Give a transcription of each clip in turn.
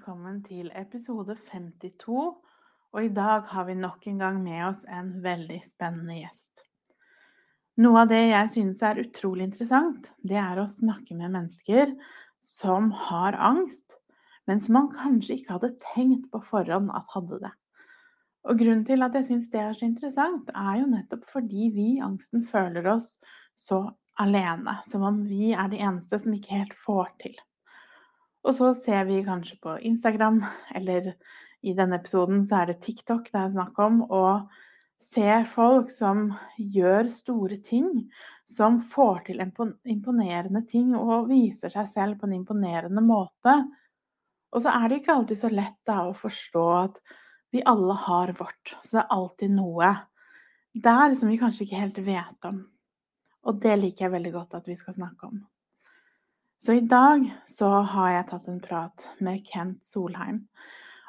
Velkommen til episode 52. Og i dag har vi nok en gang med oss en veldig spennende gjest. Noe av det jeg synes er utrolig interessant, det er å snakke med mennesker som har angst, men som man kanskje ikke hadde tenkt på forhånd at hadde det. Og grunnen til at jeg syns det er så interessant, er jo nettopp fordi vi i angsten føler oss så alene. Som om vi er de eneste som ikke helt får til. Og så ser vi kanskje på Instagram, eller i denne episoden så er det TikTok det er snakk om, og ser folk som gjør store ting, som får til imponerende ting og viser seg selv på en imponerende måte. Og så er det ikke alltid så lett da, å forstå at vi alle har vårt. Så det er alltid noe der som vi kanskje ikke helt vet om. Og det liker jeg veldig godt at vi skal snakke om. Så i dag så har jeg tatt en prat med Kent Solheim,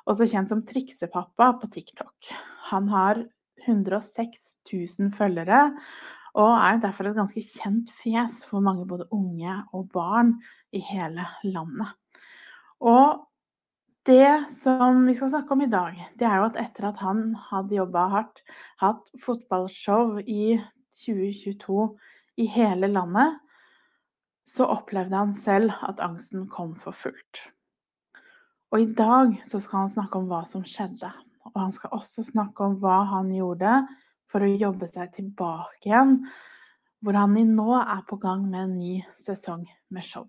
også kjent som Triksepappa på TikTok. Han har 106 000 følgere, og er derfor et ganske kjent fjes for mange både unge og barn i hele landet. Og det som vi skal snakke om i dag, det er jo at etter at han hadde jobba hardt, hatt fotballshow i 2022 i hele landet, så opplevde han selv at angsten kom for fullt. Og i dag så skal han snakke om hva som skjedde. Og han skal også snakke om hva han gjorde for å jobbe seg tilbake igjen, hvor han i nå er på gang med en ny sesong med show.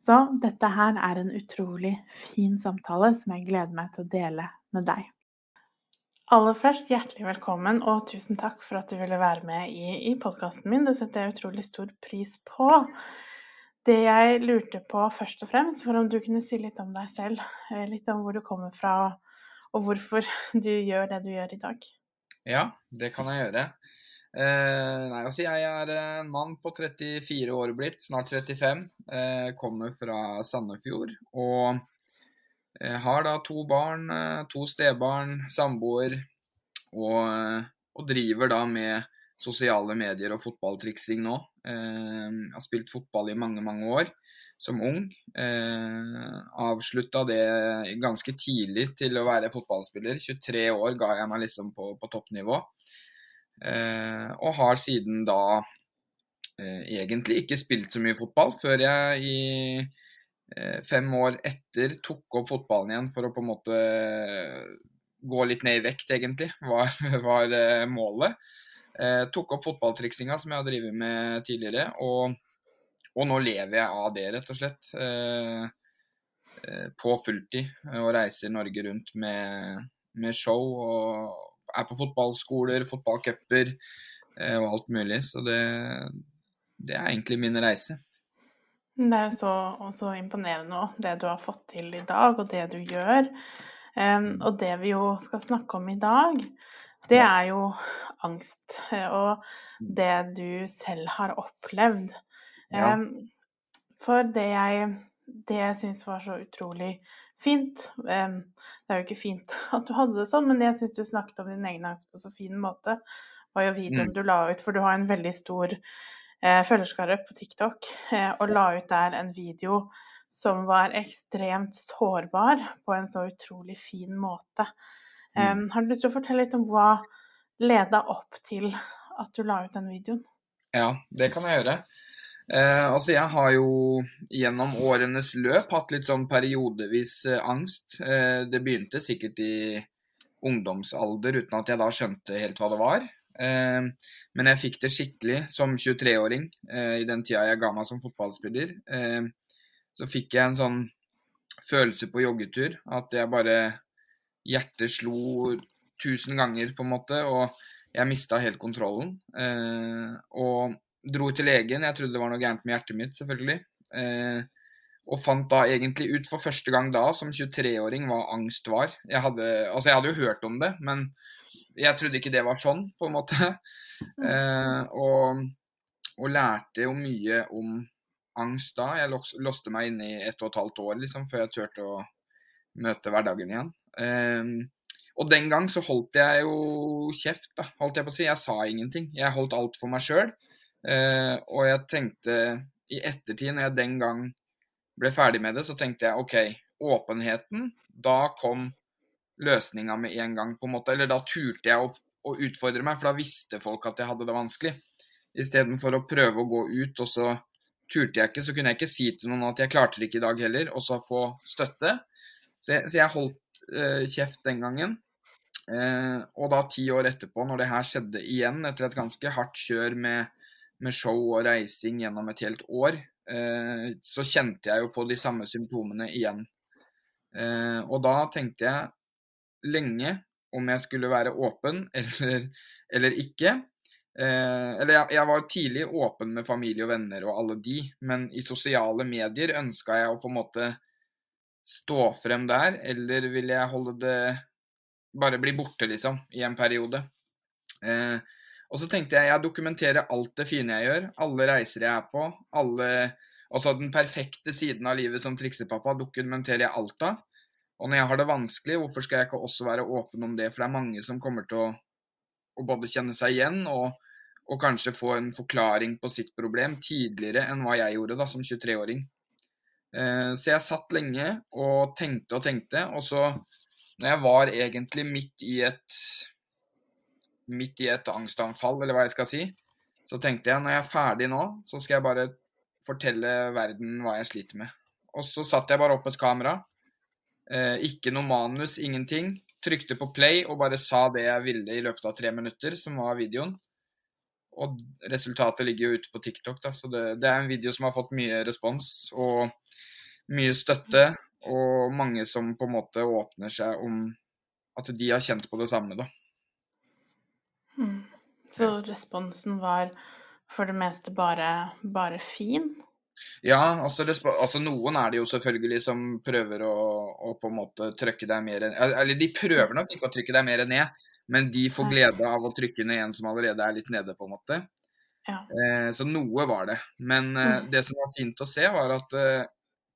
Så dette her er en utrolig fin samtale som jeg gleder meg til å dele med deg. Aller først, hjertelig velkommen, og tusen takk for at du ville være med i, i podkasten min. Det setter jeg utrolig stor pris på. Det jeg lurte på først og fremst, var om du kunne si litt om deg selv. Eh, litt om hvor du kommer fra, og hvorfor du gjør det du gjør i dag. Ja, det kan jeg gjøre. Eh, nei, altså jeg er en mann på 34 år blitt, snart 35. Eh, kommer fra Sandefjord. Og eh, har da to barn, eh, to stebarn, samboer. Og, og driver da med sosiale medier og fotballtriksing nå. Eh, jeg har spilt fotball i mange, mange år som ung. Eh, Avslutta det ganske tidlig til å være fotballspiller. 23 år ga jeg meg liksom på, på toppnivå. Eh, og har siden da eh, egentlig ikke spilt så mye fotball, før jeg i eh, fem år etter tok opp fotballen igjen for å på en måte gå litt ned i vekt, egentlig, var, var eh, målet. Eh, tok opp fotballtriksinga som jeg har drevet med tidligere, og, og, nå lever jeg av det, rett og slett. Eh, eh, på fulltid. Og reiser Norge rundt med, med show og er på fotballskoler, fotballcuper eh, og alt mulig. Så det, det er egentlig min reise. Det er så, så imponerende òg, det du har fått til i dag, og det du gjør. Um, og det vi jo skal snakke om i dag, det er jo angst. Og mm. det du selv har opplevd. Ja. For det jeg, det jeg syns var så utrolig fint Det er jo ikke fint at du hadde det sånn, men jeg syns du snakket om din egen angst på så fin måte. var jo videoen mm. du la ut, for du har en veldig stor eh, følgerskare på TikTok, eh, og la ut der en video som var ekstremt sårbar på en så utrolig fin måte. Um, har du lyst til å fortelle litt om hva leda opp til at du la ut den videoen? Ja, det kan jeg gjøre. Eh, altså Jeg har jo gjennom årenes løp hatt litt sånn periodevis eh, angst. Eh, det begynte sikkert i ungdomsalder uten at jeg da skjønte helt hva det var. Men jeg fikk det skikkelig som 23-åring eh, i den tida jeg ga meg som fotballspiller. Så fikk jeg en sånn følelse på joggetur at jeg bare hjertet slo tusen ganger, på en måte, og jeg mista helt kontrollen. Eh, og dro til legen. Jeg trodde det var noe gærent med hjertet mitt, selvfølgelig. Eh, og fant da egentlig ut for første gang da, som 23-åring, hva angst var. Jeg hadde, altså jeg hadde jo hørt om det, men jeg trodde ikke det var sånn, på en måte. Mm. Eh, og, og, lærte jo mye om angst da. Jeg låste meg inne i ett og et halvt år liksom, før jeg turte å møte hverdagen igjen. Eh, og den gang så holdt jeg jo kjeft, da, holdt jeg på å si. Jeg sa ingenting. Jeg holdt alt for meg sjøl. Eh, og jeg tenkte i ettertid, når jeg den gang ble ferdig med det, så tenkte jeg OK, åpenheten, da kom løsninga med en gang, på en måte. Eller da turte jeg å, å utfordre meg, for da visste folk at jeg hadde det vanskelig. Istedenfor å prøve å gå ut, og så turte jeg ikke, så kunne jeg ikke si til noen at jeg klarte det ikke i dag heller, og så få støtte. Så jeg, så jeg holdt kjeft den gangen. Eh, og da ti år etterpå, når det her skjedde igjen, etter et ganske hardt kjør med, med show og reising gjennom et helt år, eh, så kjente jeg jo på de samme symptomene igjen. Eh, og da tenkte jeg lenge om jeg skulle være åpen eller, eller ikke. Eh, eller jeg, jeg, var tidlig åpen med familie og venner og alle de, men i sosiale medier ønska jeg å på en måte stå frem der, eller vil jeg holde det bare bli borte, liksom, i en periode. Eh, og så tenkte jeg jeg dokumenterer alt det fine jeg gjør, alle reiser jeg er på, alle Altså den perfekte siden av livet som triksepappa dokumenterer jeg alt av. Og når jeg har det vanskelig, hvorfor skal jeg ikke også være åpen om det? For det er mange som kommer til å, å både kjenne seg igjen og, og, kanskje få en forklaring på sitt problem tidligere enn hva jeg gjorde da som 23-åring. Eh, så jeg satt lenge og tenkte og tenkte, og så når jeg var egentlig midt i et midt i et angstanfall, eller hva jeg skal si, så tenkte jeg når jeg er ferdig nå, så skal jeg bare fortelle verden hva jeg sliter med. Og så satte jeg bare opp et kamera. Eh, ikke noe manus, ingenting. Trykte på play og bare sa det jeg ville i løpet av tre minutter, som var videoen. Og resultatet ligger jo ute på TikTok, da, så det, det er en video som har fått mye respons og mye støtte. Og mange som på en måte åpner seg om at de har kjent på det samme, da. Hmm. Så responsen var for det meste bare, bare fin? Ja, altså, altså, noen er det jo selvfølgelig som prøver å, å på en måte trykke deg mer Eller de prøver nok ikke å trykke deg mer ned, men de får glede av å trykke ned en som allerede er litt nede, på en måte. Ja. Eh, så noe var det. Men eh, mm. det som var fint å se, var at eh,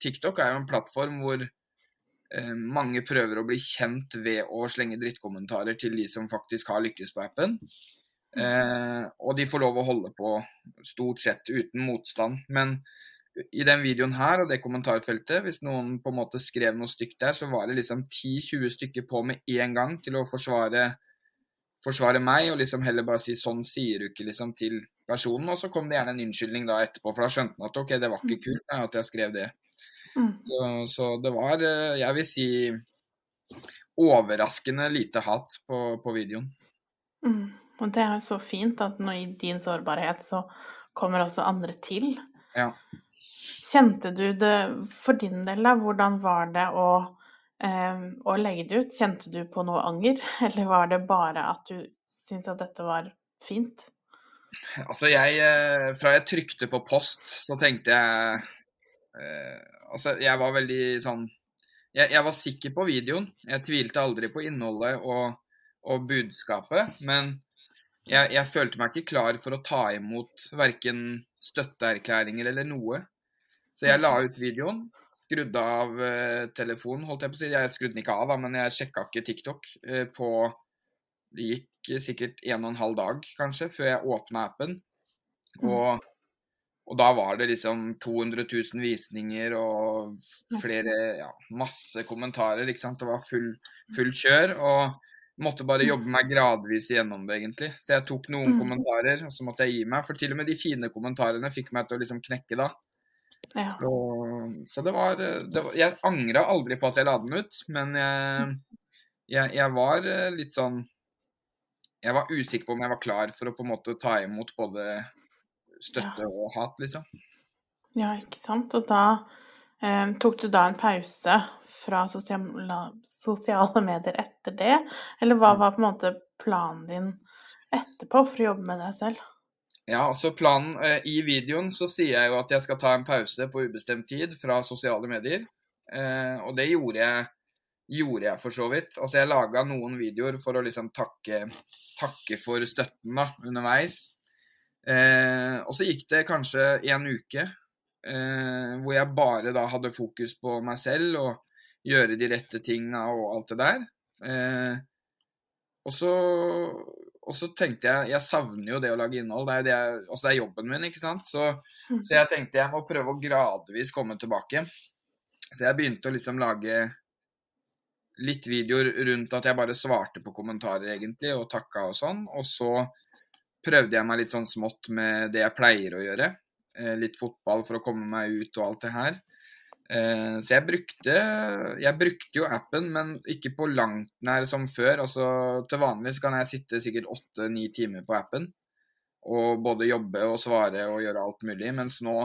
TikTok er jo en plattform hvor eh, mange prøver å bli kjent ved å slenge drittkommentarer til de som faktisk har lykkes på appen. Eh, og de får lov å holde på stort sett uten motstand. Men i den videoen her og det kommentarfeltet, hvis noen på en måte skrev noe stygt der, så var det liksom 10-20 stykker på med en gang til å forsvare, forsvare meg, og liksom heller bare si 'sånn sier du ikke' liksom til personen. Og så kom det gjerne en unnskyldning da etterpå, for da skjønte han at ok, det var ikke mm. kult at jeg skrev det. Mm. Så, så, det var, eh, jeg vil si, overraskende lite hat på, på videoen. Mm. Og det er jo så fint at nå i din sårbarhet så kommer også andre til. Ja. Kjente du det for din del, da? Hvordan var det å, å legge det ut? Kjente du på noe anger, eller var det bare at du syntes at dette var fint? Altså, jeg eh, Fra jeg trykte på post, så tenkte jeg eh, Altså, jeg var veldig sånn jeg, jeg, var sikker på videoen. Jeg tvilte aldri på innholdet og, og budskapet. Men jeg, jeg, følte meg ikke klar for å ta imot verken støtteerklæringer eller noe. Så jeg la ut videoen, skrudde av uh, telefonen, holdt jeg på å si. Jeg skrudde den ikke av, da, men jeg sjekka ikke TikTok uh, på Det gikk sikkert en og en halv dag, kanskje, før jeg åpna appen. Mm. Og, og, da var det liksom 200 000 visninger og flere Ja, masse kommentarer, ikke sant. Det var full, full kjør. og Måtte bare jobbe meg gradvis gjennom det, egentlig. Så jeg tok noen mm. kommentarer, og så måtte jeg gi meg. For til og med de fine kommentarene fikk meg til å liksom knekke da. Ja. Så, så det, var, det, var, Jeg angra aldri på at jeg la den ut, men jeg, jeg, jeg, var litt sånn Jeg var usikker på om jeg var klar for å på en måte ta imot både støtte ja. og hat, liksom. Ja, ikke sant. Og da eh, tok du da en pause fra sosiale, sosiale medier etter det? Eller hva mm. var på en måte planen din etterpå for å jobbe med deg selv? Ja, altså planen eh, I videoen så sier jeg jo at jeg skal ta en pause på ubestemt tid fra sosiale medier. Eh, og det gjorde jeg, gjorde jeg for så vidt. Altså jeg laga noen videoer for å liksom takke, takke for støtten da, underveis. Eh, og så gikk det kanskje en uke eh, hvor jeg bare da hadde fokus på meg selv og gjøre de rette tinga og alt det der. Eh, og så og så tenkte jeg Jeg savner jo det å lage innhold. Det er, det jeg, også det er jobben min, ikke sant. Så, Mm. så, jeg tenkte jeg må prøve å gradvis komme tilbake. Så jeg begynte å liksom lage litt videoer rundt at jeg bare svarte på kommentarer, egentlig, og takka og sånn. Og så prøvde jeg meg litt sånn smått med det jeg pleier å gjøre. Eh, litt fotball for å komme meg ut og alt det her. Eh, så jeg brukte, jeg brukte jo appen, men ikke på langt nær som før. Altså, til vanlig så kan jeg sitte sikkert åtte-ni timer på appen og både jobbe og svare og gjøre alt mulig, mens nå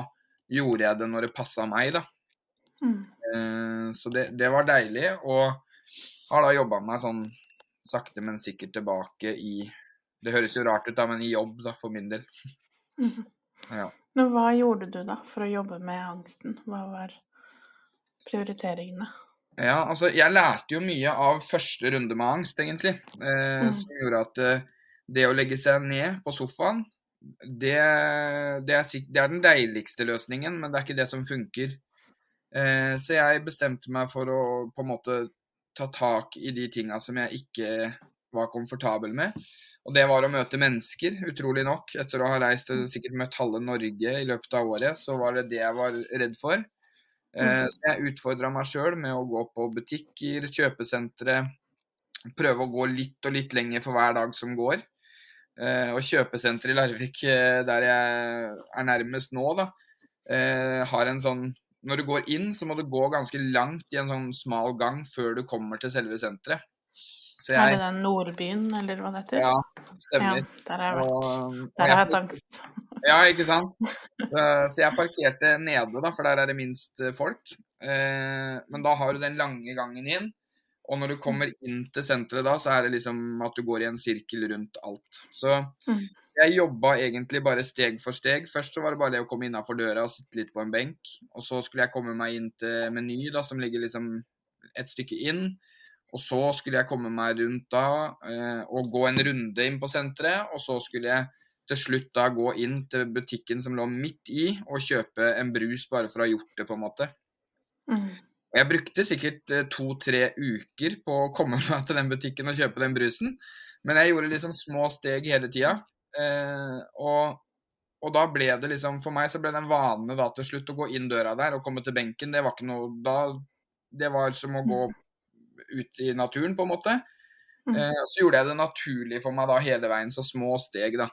gjorde jeg det når det passa meg, da. Mm. Eh, så det, det var deilig, og har da jobba meg sånn sakte, men sikkert tilbake i Det høres jo rart ut, da, men i jobb, da, for min del. Mm. Ja. Men hva gjorde du da for å jobbe med angsten? Hva var prioriteringene? Ja, altså jeg lærte jo mye av første runde med angst, egentlig. Eh, Mm. Som gjorde at eh, det å legge seg ned på sofaen, det, det, er, det er den deiligste løsningen, men det er ikke det som funker. Eh, så jeg bestemte meg for å på en måte ta tak i de tinga som jeg ikke var komfortabel med. Og det var å møte mennesker, utrolig nok. Etter å ha reist og sikkert møtt halve Norge i løpet av året, så var det det jeg var redd for. Eh, så jeg utfordra meg sjøl med å gå på butikker, kjøpesentre, prøve å gå litt og litt lenger for hver dag som går. Eh, og kjøpesenteret i Larvik, eh, der jeg er nærmest nå, da, har en sånn Når du går inn, så må du gå ganske langt i en sånn smal gang før du kommer til selve senteret. Så Er det den Nordbyen, eller hva det heter? Ja, Ja, stemmer. der har jeg vært. Og, og Der har jeg jeg- hatt angst. Ja, ikke sant? Så jeg parkerte nede, da, for der er det minst eh, folk. Eh, Men da har du den lange gangen inn. Og når du kommer inn til senteret da, så er det liksom at du går i en sirkel rundt alt. Så Mm. jeg jobba egentlig bare steg for steg. Først så var det bare det å komme innafor døra og sitte litt på en benk. Og så skulle jeg komme meg inn til Meny, da, som ligger liksom et stykke inn. Og så skulle jeg komme meg rundt da eh, og gå en runde inn på senteret. Og så skulle jeg til slutt da gå inn til butikken som lå midt i, og kjøpe en brus bare for å ha gjort det, på en måte. Mm. Og jeg brukte sikkert eh, to-tre uker på å komme meg til den butikken og kjøpe den brusen. Men jeg gjorde liksom små steg hele tida. Eh, og, og da ble det liksom For meg så ble det en vane da til slutt å gå inn døra der og komme til benken. Det var ikke noe da Det var som å gå ut i naturen, på en måte. Mm. Eh, så gjorde jeg det naturlig for meg da hele veien, så små steg, da.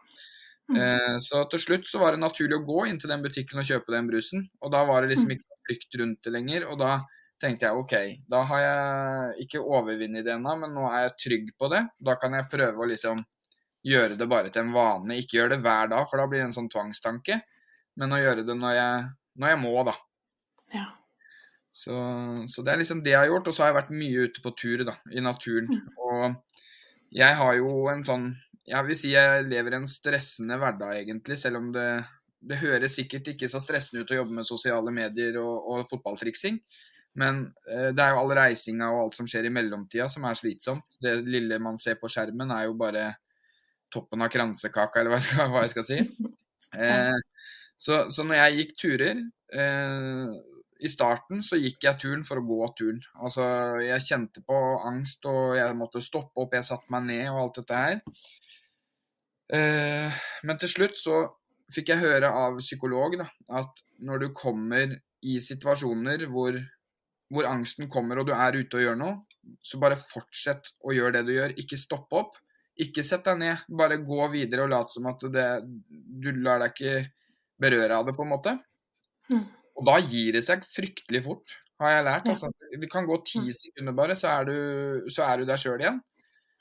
Mm. Eh, så til slutt så var det naturlig å gå inn til den butikken og kjøpe den brusen. Og da var det liksom Mm. ikke noe flykt rundt det lenger. Og da tenkte jeg OK, da har jeg ikke overvunnet det ennå, men nå er jeg trygg på det. Da kan jeg prøve å liksom gjøre det bare til en vane. Ikke gjøre det hver dag, for da blir det en sånn tvangstanke. Men å gjøre det når jeg, når jeg må, da. Ja. Så, så det er liksom det jeg har gjort. Og så har jeg vært mye ute på tur da, i naturen. Mm. Og jeg har jo en sånn Jeg vil si jeg lever en stressende hverdag, egentlig. Selv om det, det høres sikkert ikke så stressende ut å jobbe med sosiale medier og, og fotballtriksing. Men eh, det er jo all reisinga og alt som skjer i mellomtida som er slitsomt. Det lille man ser på skjermen er jo bare toppen av kransekaka, eller hva jeg skal, hva jeg skal si. Eh, så, så når jeg gikk turer eh, I starten så gikk jeg turen for å gå turen. Altså, jeg kjente på angst, og jeg måtte stoppe opp, jeg satte meg ned og alt dette her. Eh, men til slutt så fikk jeg høre av psykolog da, at når du kommer i situasjoner hvor, hvor angsten kommer og du er ute og gjør noe, så bare fortsett å gjøre det du gjør. Ikke stopp opp. Ikke sett deg ned. Bare gå videre og lat som at det, du lar deg ikke berøre av det, på en måte. Mm. Og da gir det seg fryktelig fort, har jeg lært. Altså, det kan gå ti Mm. sekunder bare, så er du, så er du der sjøl igjen.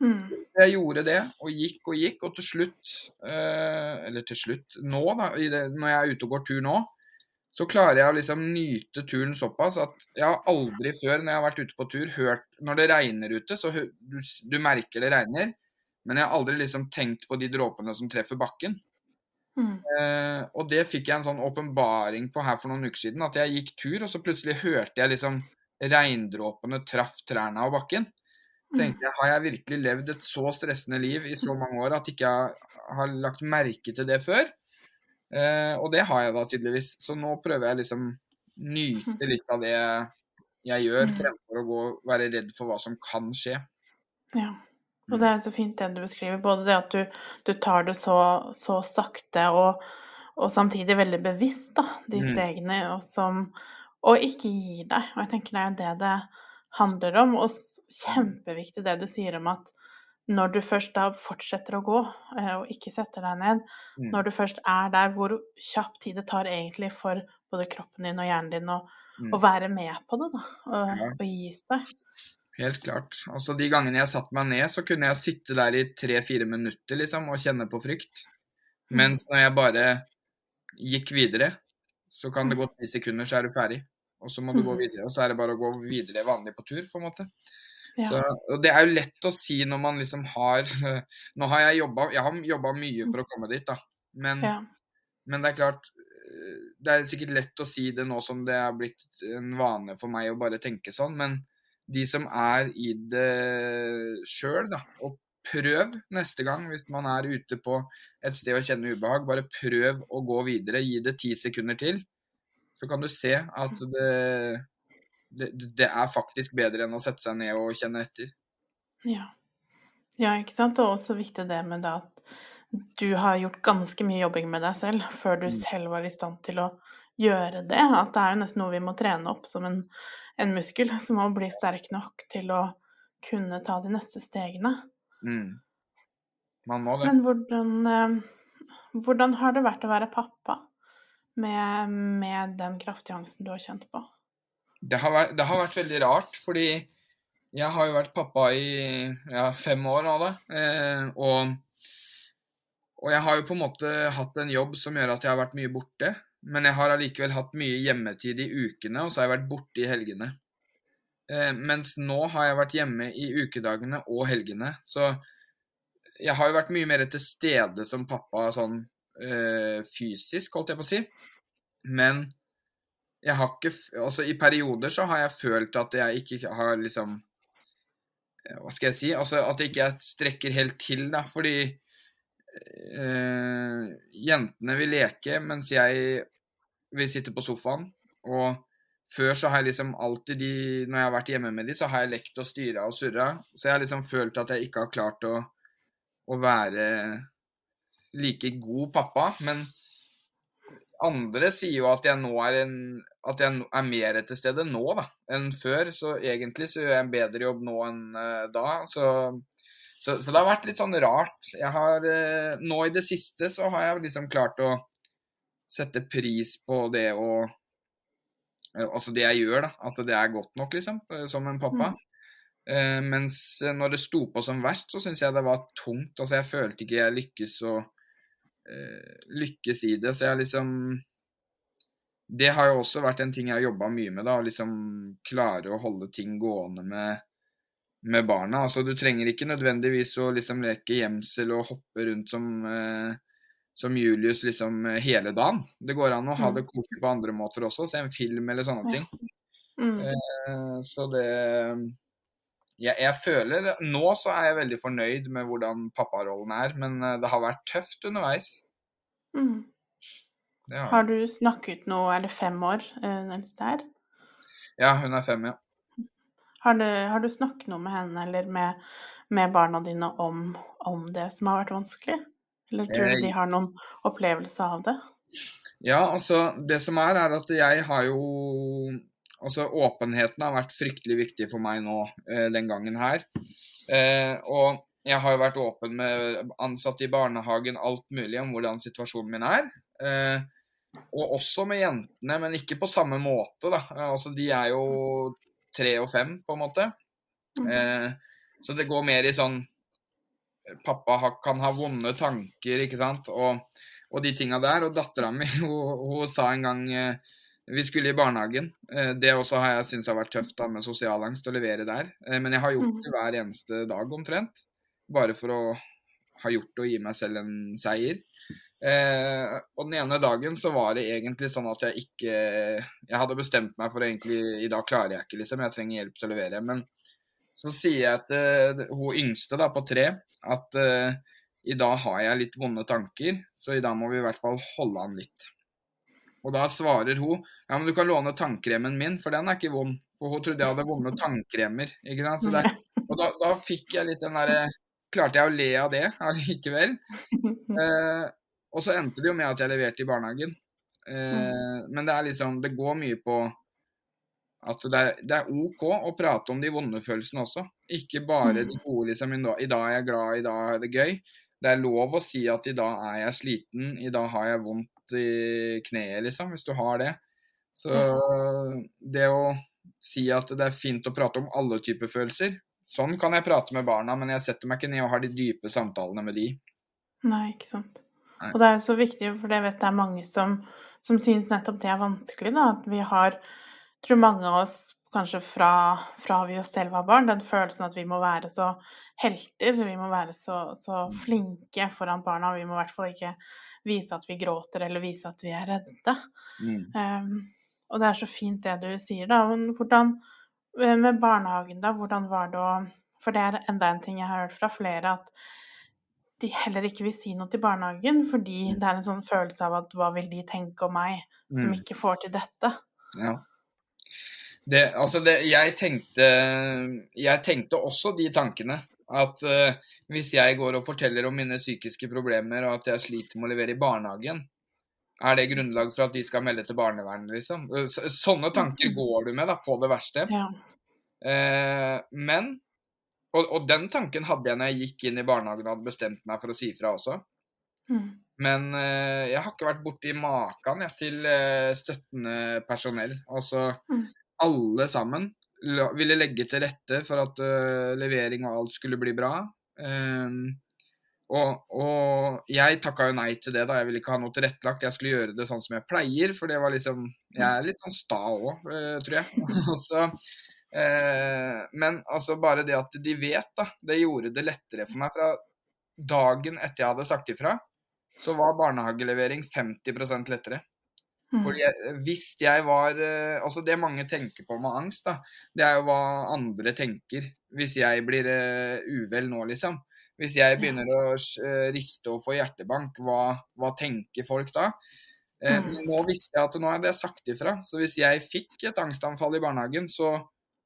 Mm. Jeg gjorde det, og gikk og gikk, og til slutt eh, Eller til slutt, nå, da, det, når jeg er ute og går tur nå, så klarer jeg å liksom nyte turen såpass at jeg har aldri før når jeg har vært ute på tur, hørt Når det regner ute, så du, du merker det regner, men jeg har aldri liksom tenkt på de dråpene som treffer bakken. Mm. Eh, og det fikk jeg en sånn åpenbaring på her for noen uker siden. At jeg gikk tur, og så plutselig hørte jeg liksom regndråpene traff trærne av bakken. Mm. tenkte jeg, Har jeg virkelig levd et så stressende liv i så mange år at ikke jeg har lagt merke til det før? Eh, og det har jeg da tydeligvis. Så nå prøver jeg liksom nyte litt av det jeg gjør, Mm. fremfor å gå være redd for hva som kan skje. Ja. Og det er så fint det du beskriver. Både det at du, du tar det så, så sakte og, og samtidig veldig bevisst, da, de Mm. stegene, og, som, og ikke gir deg. Og jeg tenker det er jo det det handler om. Og kjempeviktig det du sier om at når du først da fortsetter å gå, eh, og ikke setter deg ned, Mm. når du først er der, hvor kjapp tid det tar egentlig for både kroppen din og hjernen din å, Mm. å være med på det, da, og, Ja. og gi seg. Helt klart. Altså De gangene jeg satte meg ned, så kunne jeg sitte der i tre-fire minutter liksom, og kjenne på frykt. Mm. Mens når jeg bare gikk videre, så kan det gå ti sekunder, så er du ferdig. Og så må du gå Mhm. videre, og så er det bare å gå videre vanlig på tur, på en måte. Ja. Så, og det er jo lett å si når man liksom har Nå har jeg jobba Jeg har jobba mye for å komme dit, da. Men, ja. men det er klart eh, Det er sikkert lett å si det nå som det er blitt en vane for meg å bare tenke sånn, men de som er i det sjøl, da, og prøv neste gang hvis man er ute på et sted og kjenner ubehag, bare prøv å gå videre. Gi det ti sekunder til. Så kan du se at det, det, det er faktisk bedre enn å sette seg ned og kjenne etter. Ja. ja, ikke sant. Og også viktig det med det at du har gjort ganske mye jobbing med deg selv før du Mm. selv var i stand til å gjøre det. At det er jo nesten noe vi må trene opp som en, en muskel som må bli sterk nok til å kunne ta de neste stegene. Mm. Man må det. Men hvordan, eh, hvordan har det vært å være pappa med, med den kraftige angsten du har kjent på? Det har, vært, det har vært veldig rart, fordi jeg har jo vært pappa i ja, fem år nå, da. Eh, og, og jeg har jo på en måte hatt en jobb som gjør at jeg har vært mye borte. Men jeg har allikevel hatt mye hjemmetid i ukene, og så har jeg vært borte i helgene. Eh, mens nå har jeg vært hjemme i ukedagene og helgene. Så jeg har jo vært mye mer til stede som pappa sånn eh, fysisk, holdt jeg på å si. Men jeg har ikke Altså, i perioder så har jeg følt at jeg ikke har liksom eh, Hva skal jeg si? Altså at jeg ikke strekker helt til, da. Fordi eh, jentene vil leke, mens jeg vil sitter på sofaen. Og før så har jeg liksom alltid de Når jeg har vært hjemme med de, så har jeg lekt og styra og surra. Så jeg har liksom følt at jeg ikke har klart å, å være like god pappa. Men andre sier jo at jeg nå er en At jeg er mer til stede nå da, enn før. Så egentlig så gjør jeg en bedre jobb nå enn uh, da. Så, så, så det har vært litt sånn rart. Jeg har uh, Nå i det siste så har jeg liksom klart å sette pris på det å eh, Altså det jeg gjør, da. At det er godt nok, liksom. eh, Som en pappa. Eh, mens når det sto på som verst, så syns jeg det var tungt. Altså jeg følte ikke jeg lykkes å eh, lykkes i det. Så jeg liksom Det har jo også vært en ting jeg har jobba mye med, da. Å liksom klare å holde ting gående med, med barna. Altså du trenger ikke nødvendigvis å liksom leke gjemsel og hoppe rundt som eh, som Julius liksom eh, hele dagen. Det går an å ha Mm. det koselig på andre måter også, se en film eller sånne ting. Mm. Eh, Så det jeg, jeg føler Nå så er jeg veldig fornøyd med hvordan papparollen er, men eh, det har vært tøft underveis. Mm. Det har. Har du snakket noe Er det fem år eh, den eldste er? Ja, hun er fem, ja. Har du, har du snakket noe med henne eller med, med barna dine om, om det som har vært vanskelig? Eller tror Eh, du de har noen opplevelse av det? Ja, altså det som er, er at jeg har jo Altså åpenheten har vært fryktelig viktig for meg nå eh, den gangen her. Eh, og jeg har jo vært åpen med ansatte i barnehagen, alt mulig om hvordan situasjonen min er. Eh, og også med jentene, men ikke på samme måte, da. Eh, Altså de er jo tre og fem, på en måte. Mm. Eh, så det går mer i sånn Pappa kan ha vonde tanker, ikke sant, og, og de tinga der. Og dattera mi, hun, hun sa en gang eh, vi skulle i barnehagen. Eh, det også har jeg syntes har vært tøft da, med sosialangst å levere der. Eh, men jeg har gjort Mm. det hver eneste dag omtrent. Bare for å ha gjort det og gi meg selv en seier. Eh, og den ene dagen så var det egentlig sånn at jeg ikke Jeg hadde bestemt meg for egentlig I dag klarer jeg ikke, liksom. Jeg trenger hjelp til å levere. Men så sier jeg til hun yngste da, på tre at uh, i dag har jeg litt vonde tanker, så i dag må vi i hvert fall holde an litt. Og da svarer hun ja, men du kan låne tannkremen min, for den er ikke vond. For hun trodde jeg hadde vonde tannkremer. ikke sant? Der, og da, da, fikk jeg litt den derre Klarte jeg å le av det allikevel. Eh, og så endte det jo med at jeg leverte i barnehagen. Eh, men det er liksom Det går mye på at det er, det er, OK å prate om de vonde følelsene også. Ikke bare de gode liksom I dag er jeg glad, i dag er det gøy. Det er lov å si at i dag er jeg sliten, i dag har jeg vondt i kneet, liksom. Hvis du har det. Så det å si at det er fint å prate om alle typer følelser Sånn kan jeg prate med barna, men jeg setter meg ikke ned og har de dype samtalene med de. Nei, ikke sant. Og det er jo så viktig, for jeg vet det er mange som, som syns nettopp det er vanskelig. da, At vi har, tror mange av oss kanskje fra, fra vi oss selv var barn, den følelsen at vi må være så helter, vi må være så, så flinke foran barna. Vi må i hvert fall ikke vise at vi gråter eller vise at vi er redde. Mm. Um, og det er så fint det du sier, da. Men hvordan eh, med barnehagen, da, hvordan var det å For det er enda en ting jeg har hørt fra flere, at de heller ikke vil si noe til barnehagen fordi mm. det er en sånn følelse av at hva vil de tenke om meg som mm. ikke får til dette? Ja. Det, altså det, jeg, tenkte, jeg tenkte også de tankene. At uh, hvis jeg går og forteller om mine psykiske problemer og at jeg sliter med å levere i barnehagen, er det grunnlag for at de skal melde til barnevernet, liksom? Sånne tanker mm. går du med da, på det verste. Ja. Uh, men og, og, den tanken hadde jeg når jeg gikk inn i barnehagen og hadde bestemt meg for å si fra også. Mm. Men uh, jeg har ikke vært borti maken til uh, støttende personell. Altså mm. Alle sammen ville legge til rette for at uh, levering og alt skulle bli bra. Um, og, og, jeg takka jo nei til det, da. Jeg ville ikke ha noe tilrettelagt. Jeg skulle gjøre det sånn som jeg pleier, for det var liksom Jeg er litt sånn sta òg, tror jeg. så Eh, men altså bare det at de vet, da, det gjorde det lettere for meg. Fra dagen etter jeg hadde sagt ifra, så var barnehagelevering 50% lettere. Mm. Fordi jeg, hvis jeg var eh, Altså det mange tenker på med angst, da, det er jo hva andre tenker hvis jeg blir uh, uvel nå, liksom. Hvis jeg begynner å uh, riste og få hjertebank, hva, hva tenker folk da? Uh, mm. Nå visste jeg at nå hadde jeg sagt ifra. Så hvis jeg fikk et angstanfall i barnehagen, så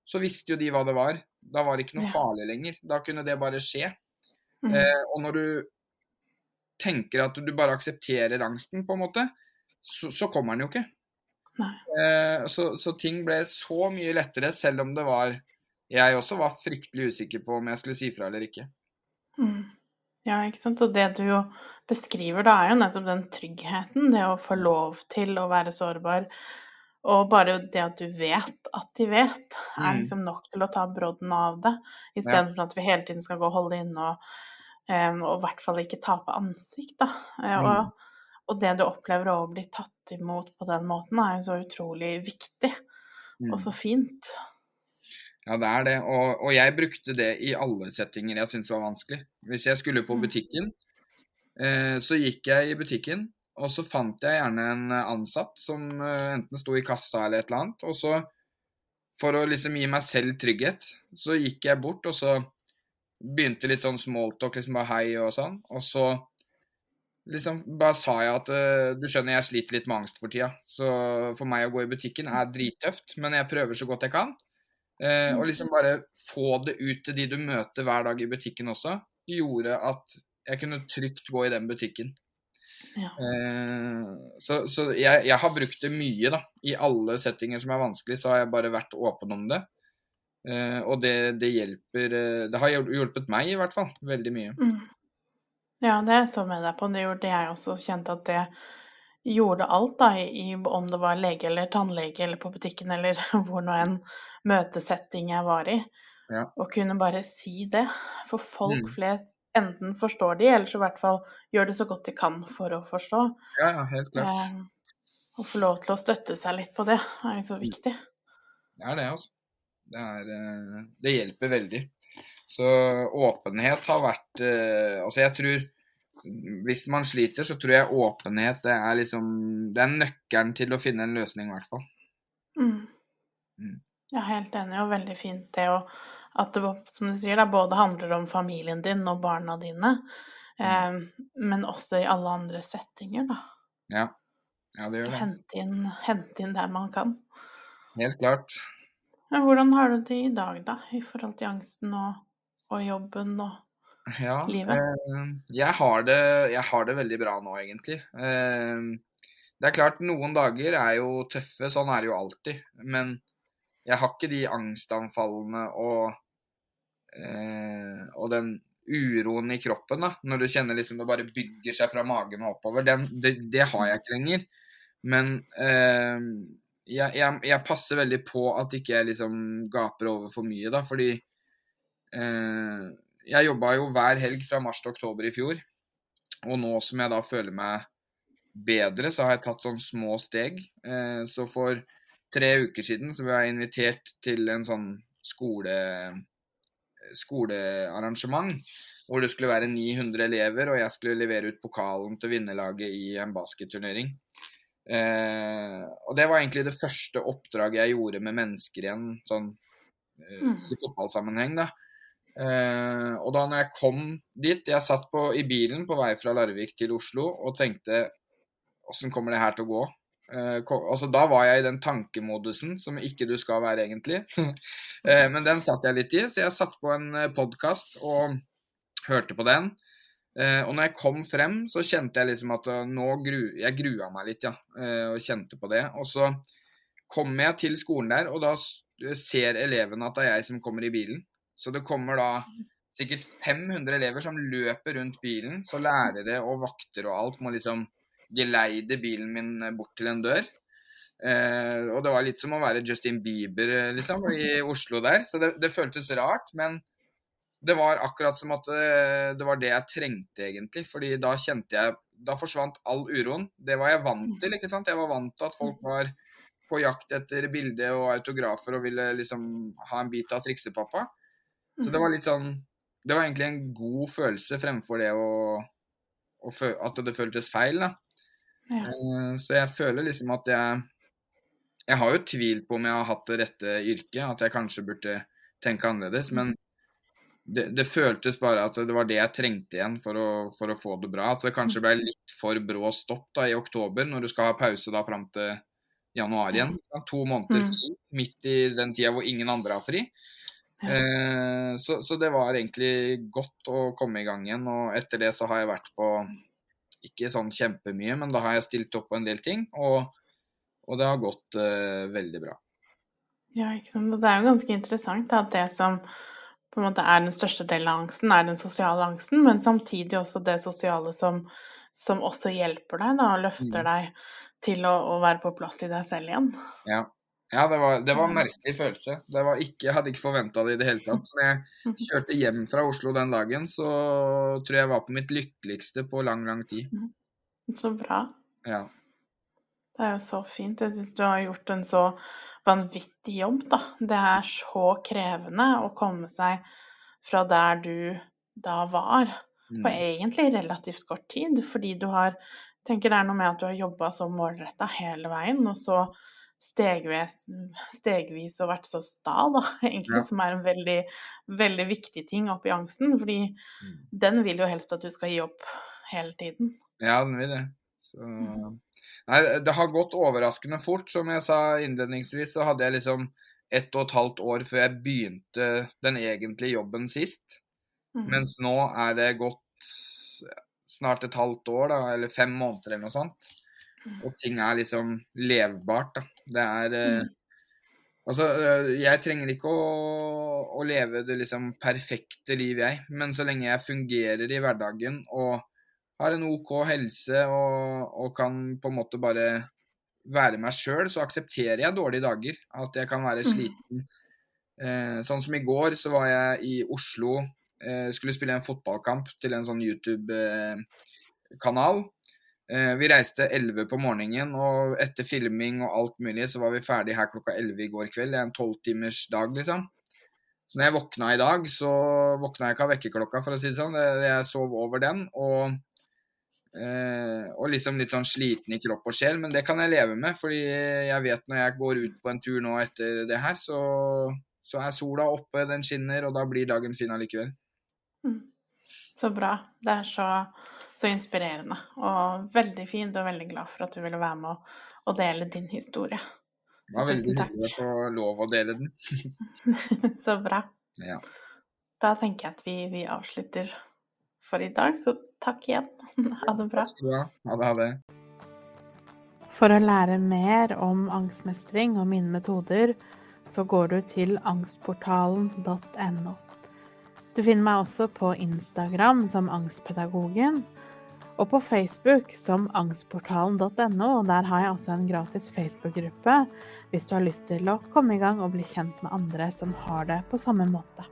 så visste jo de hva det var. Da var det ikke noe ja. farlig lenger. Da kunne det bare skje. Mm. Eh, og når du tenker at du bare aksepterer angsten, på en måte, så, så kommer den jo ikke. Eh, så, så, ting ble så mye lettere, selv om det var Jeg også var fryktelig usikker på om jeg skulle si fra eller ikke. Mm. Ja, ikke sant. Og det du jo beskriver da, er jo nettopp den tryggheten. Det å få lov til å være sårbar og bare det at du vet at de vet, er mm. liksom nok til å ta brodden av det. Istedenfor ja. at vi hele tiden skal gå og holde inne og, um, og i hvert fall ikke tape ansikt. Da. Uh, mm. Og, det du opplever å bli tatt imot på den måten, er jo så utrolig viktig. Mm. Og så fint. Ja, det er det. Og, og, jeg brukte det i alle settinger jeg syntes var vanskelig. Hvis jeg skulle på mm. butikken, eh, så gikk jeg i butikken og så fant jeg gjerne en ansatt som eh, enten sto i kassa eller et eller annet. Og så, for å liksom gi meg selv trygghet, så gikk jeg bort og så begynte litt sånn smalltalk, liksom bare hei og sånn. Og så liksom bare sa jeg at uh, du skjønner, jeg sliter litt med angst for tida. Så for meg å gå i butikken er drittøft, men jeg prøver så godt jeg kan. Uh, og liksom bare få det ut til de du møter hver dag i butikken også, gjorde at jeg kunne trygt gå i den butikken. Ja. Uh, så, så jeg, jeg, har brukt det mye, da. I alle settinger som er vanskelig, så har jeg bare vært åpen om det. Og det, det, hjelper Det har hjulpet meg, i hvert fall. Veldig mye. Mm. Ja, det er jeg så med deg på. Det gjorde jeg også. Kjente at det gjorde alt, da, i, om det var lege eller tannlege eller på butikken eller hvor nå enn møtesetting jeg var i. Ja. Å kunne bare si det. For folk mm. flest enten forstår de, eller så i hvert fall gjør det så godt de kan for å forstå. Ja, ja helt klart. Eh, å få lov til å støtte seg litt på det er jo så mm. viktig. Det er det, altså. Det, er, eh, det hjelper veldig. Så åpenhet har vært eh, Altså, jeg tror hvis man sliter, så tror jeg åpenhet det er liksom Det er nøkkelen til å finne en løsning, i hvert fall. Mm. Mm. Jeg er helt enig, og veldig fint det å at det som du sier, da, både handler om familien din og barna dine, eh, men også i alle andre settinger, da. Ja. ja, det gjør det. Hente inn, hente inn der man kan. Helt klart. Men hvordan har du det i dag, da, i forhold til angsten og, og jobben og Ja, livet? eh, jeg, har det, jeg har det veldig bra nå, egentlig. Eh, det er klart, noen dager er jo tøffe, sånn er det jo alltid. Men jeg har ikke de angstanfallene og, eh, og den uroen i kroppen, da. Når du kjenner liksom det bare bygger seg fra magen og oppover. Den, det, det har jeg ikke lenger. Men eh, jeg, jeg, jeg, passer veldig på at ikke jeg liksom gaper over for mye, da. Fordi jeg jobba jo hver helg fra mars til oktober i fjor. Og nå som jeg da føler meg bedre, så har jeg tatt sånn små steg. Eh, så for tre uker siden så ble jeg invitert til en sånn skole skolearrangement hvor det skulle være 900 elever, og jeg skulle levere ut pokalen til vinnerlaget i en basketturnering. Eh, og det var egentlig det første oppdraget jeg gjorde med mennesker igjen, sånn eh, i fotballsammenheng, da. Eh, og da når jeg kom dit Jeg satt på, i bilen på vei fra Larvik til Oslo og tenkte Åssen kommer det her til å gå? Uh, altså, da var jeg i den tankemodusen som ikke du skal være, egentlig. eh, men den satt jeg litt i, så jeg satt på en eh, podkast og hørte på den. og når jeg kom frem, så kjente jeg liksom at nå gru, jeg grua meg litt, ja. og kjente på det. Og så kommer jeg til skolen der, og da ser elevene at det er jeg som kommer i bilen. Så det kommer da sikkert 500 elever som løper rundt bilen. Så lærere og vakter og alt må liksom geleide bilen min bort til en dør. Eh, og det var litt som å være Justin Bieber eh, liksom, i Oslo der. Så det, det, føltes rart. Men det var akkurat som at eh, det, var det jeg trengte, egentlig. fordi da kjente jeg Da forsvant all uroen. Det var jeg vant til. ikke sant? Jeg var vant til at folk var på jakt etter bilde og autografer og ville liksom ha en bit av triksepappa. Så det var litt sånn Det var egentlig en god følelse fremfor det å, å at det føltes feil. da. Ja. Eh, så jeg føler liksom at jeg Jeg har jo tvil på om jeg har hatt det rette yrket, at jeg kanskje burde tenke annerledes. Men det, det føltes bare at det var det jeg trengte igjen for å, for å få det bra. At det kanskje ble litt for brå stopp da i oktober, når du skal ha pause da fram til januar igjen. Da, to måneder mm. fri, midt i den tida hvor ingen andre har fri. Ja. Eh, så, så, det var egentlig godt å komme i gang igjen. Og etter det så har jeg vært på ikke sånn kjempemye, men da har jeg stilt opp på en del ting, og, og det har gått eh, veldig bra. Ja, ikke sant. Og det er jo ganske interessant da, at det som på en måte er den største delen av angsten, er den sosiale angsten, men samtidig også det sosiale som, som også hjelper deg da, og løfter mm. deg til å, å, være på plass i deg selv igjen. Ja, ja, det var, det var en merkelig følelse. Ikke, jeg hadde ikke forventa det i det hele tatt. Når jeg kjørte hjem fra Oslo den dagen, så tror jeg jeg var på mitt lykkeligste på lang, lang tid. Mm. Så bra. Ja. Det er jo så fint. Du har gjort en så vanvittig jobb, da. Det er så krevende å komme seg fra der du da var, på mm. egentlig relativt kort tid. Fordi du har tenker det er noe med at du har jobba så målretta hele veien, og så stegvis, stegvis og vært så sta, da, egentlig, ja. som er en veldig, veldig viktig ting oppi angsten. Fordi mm. den vil jo helst at du skal gi opp hele tiden. Ja, den vil det. Så... Mm. Nei, det har gått overraskende fort. Som jeg sa innledningsvis, så hadde jeg liksom ett og et halvt år før jeg begynte den egentlige jobben sist. Mm. Mens nå er det gått snart et halvt år, da, eller fem måneder eller noe sånt. Og ting er liksom levbart, da. Det er eh, mm. Altså, eh, jeg trenger ikke å, å, leve det liksom perfekte liv, jeg. Men så lenge jeg fungerer i hverdagen og har en OK helse og, og kan på en måte bare være meg sjøl, så aksepterer jeg dårlige dager. At jeg kan være mm. sliten. Eh, sånn som i går, så var jeg i Oslo. Eh, skulle spille en fotballkamp til en sånn YouTube-kanal. Eh, vi reiste 11 på morgenen, og etter filming og alt mulig, så var vi ferdig her klokka 11 i går kveld. Det er en tolvtimers dag, liksom. Så når jeg våkna i dag, så våkna jeg ikke av vekkerklokka, for å si det sånn. Jeg sov over den. Og Eh, og liksom litt sånn sliten i kropp og sjel, men det kan jeg leve med. Fordi jeg vet når jeg går ut på en tur nå etter det her, så, så er sola oppe, den skinner, og da blir dagen fin allikevel. Mm. Så bra. Det er så, så, inspirerende. Og veldig fint, og veldig glad for at du ville være med og, og dele din historie. Det var veldig hyggelig å få lov å dele den. så bra. Ja. Da tenker jeg at vi, vi avslutter for i dag, så takk igjen. Ha det bra. Ha det, ha det. For å lære mer om angstmestring og mine metoder, så går du til angstportalen.no. Du finner meg også på Instagram som Angstpedagogen, og på Facebook som angstportalen.no. og Der har jeg også en gratis Facebook-gruppe hvis du har lyst til å komme i gang og bli kjent med andre som har det på samme måte.